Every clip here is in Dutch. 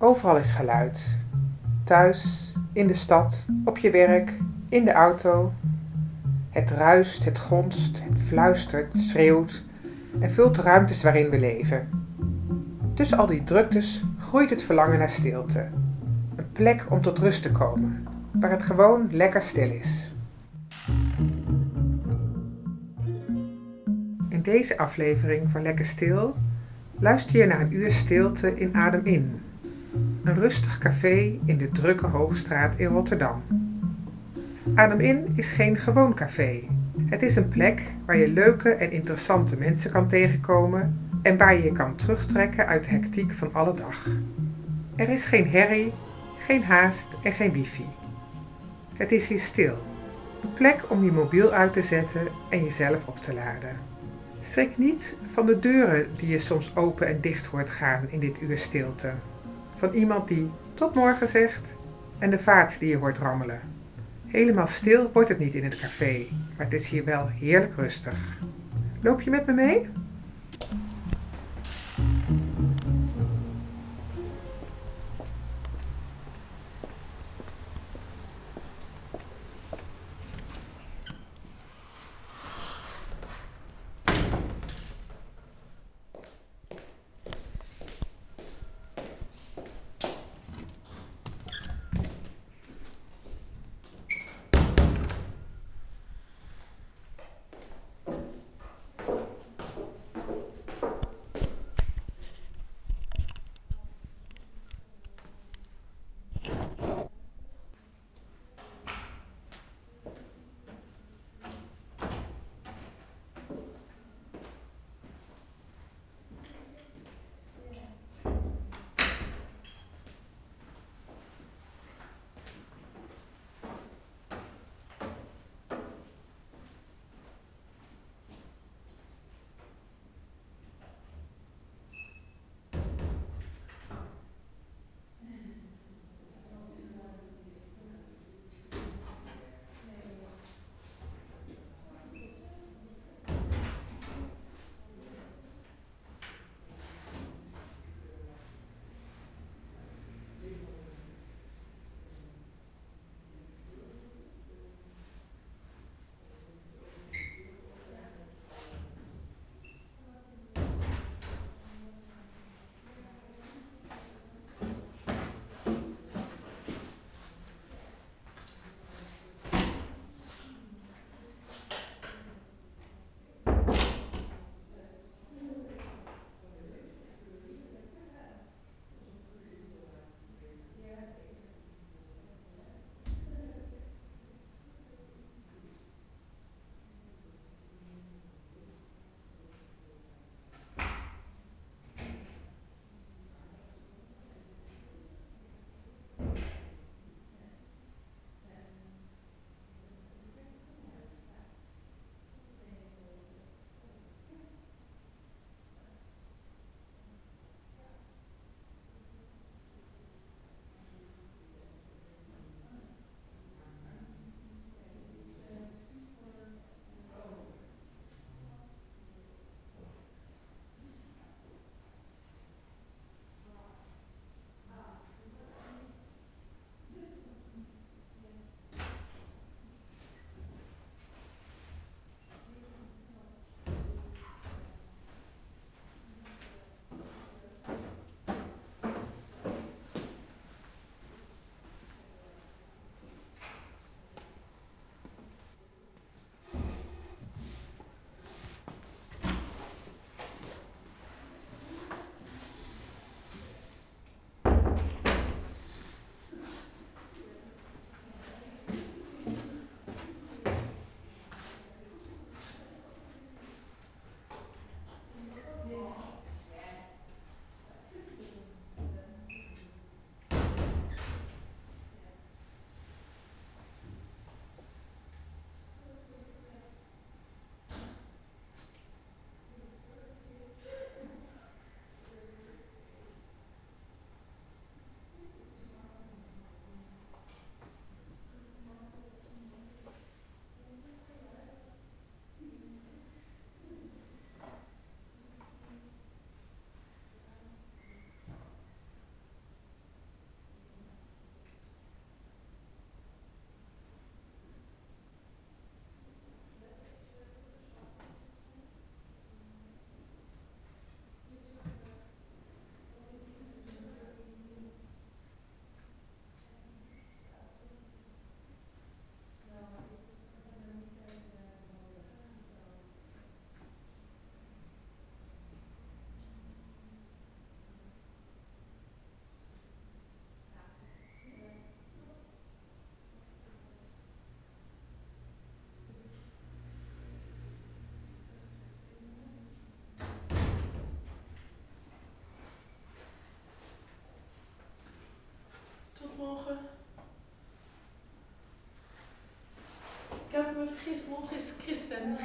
Overal is geluid. Thuis, in de stad, op je werk, in de auto. Het ruist, het gonst, het fluistert, schreeuwt en vult de ruimtes waarin we leven. Tussen al die druktes groeit het verlangen naar stilte. Een plek om tot rust te komen, waar het gewoon lekker stil is. In deze aflevering van Lekker Stil luister je naar een uur stilte in Adem In. Een rustig café in de drukke Hoogstraat in Rotterdam. Adem In is geen gewoon café. Het is een plek waar je leuke en interessante mensen kan tegenkomen en waar je je kan terugtrekken uit de hectiek van alle dag. Er is geen herrie, geen haast en geen wifi. Het is hier stil. Een plek om je mobiel uit te zetten en jezelf op te laden. Schrik niet van de deuren die je soms open en dicht hoort gaan in dit uur stilte. Van iemand die tot morgen zegt en de vaart die je hoort rammelen. Helemaal stil wordt het niet in het café, maar het is hier wel heerlijk rustig. Loop je met me mee? is volgens christen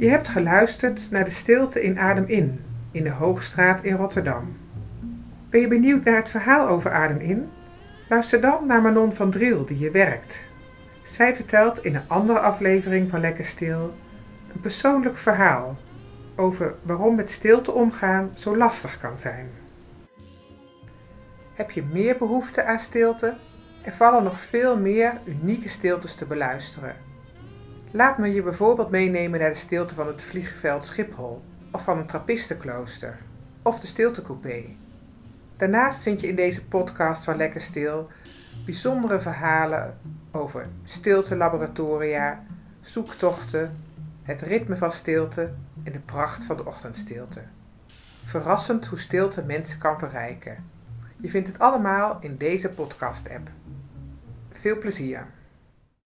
Je hebt geluisterd naar de stilte in Adem In in de Hoogstraat in Rotterdam. Ben je benieuwd naar het verhaal over Adem In? Luister dan naar Manon van Driel die je werkt. Zij vertelt in een andere aflevering van Lekker Stil een persoonlijk verhaal over waarom met stilte omgaan zo lastig kan zijn. Heb je meer behoefte aan stilte? Er vallen nog veel meer unieke stiltes te beluisteren. Laat me je bijvoorbeeld meenemen naar de stilte van het vliegveld Schiphol, of van een trappistenklooster, of de stiltecoupé. Daarnaast vind je in deze podcast van Lekker Stil bijzondere verhalen over stiltelaboratoria, zoektochten, het ritme van stilte en de pracht van de ochtendstilte. Verrassend hoe stilte mensen kan verrijken. Je vindt het allemaal in deze podcast-app. Veel plezier!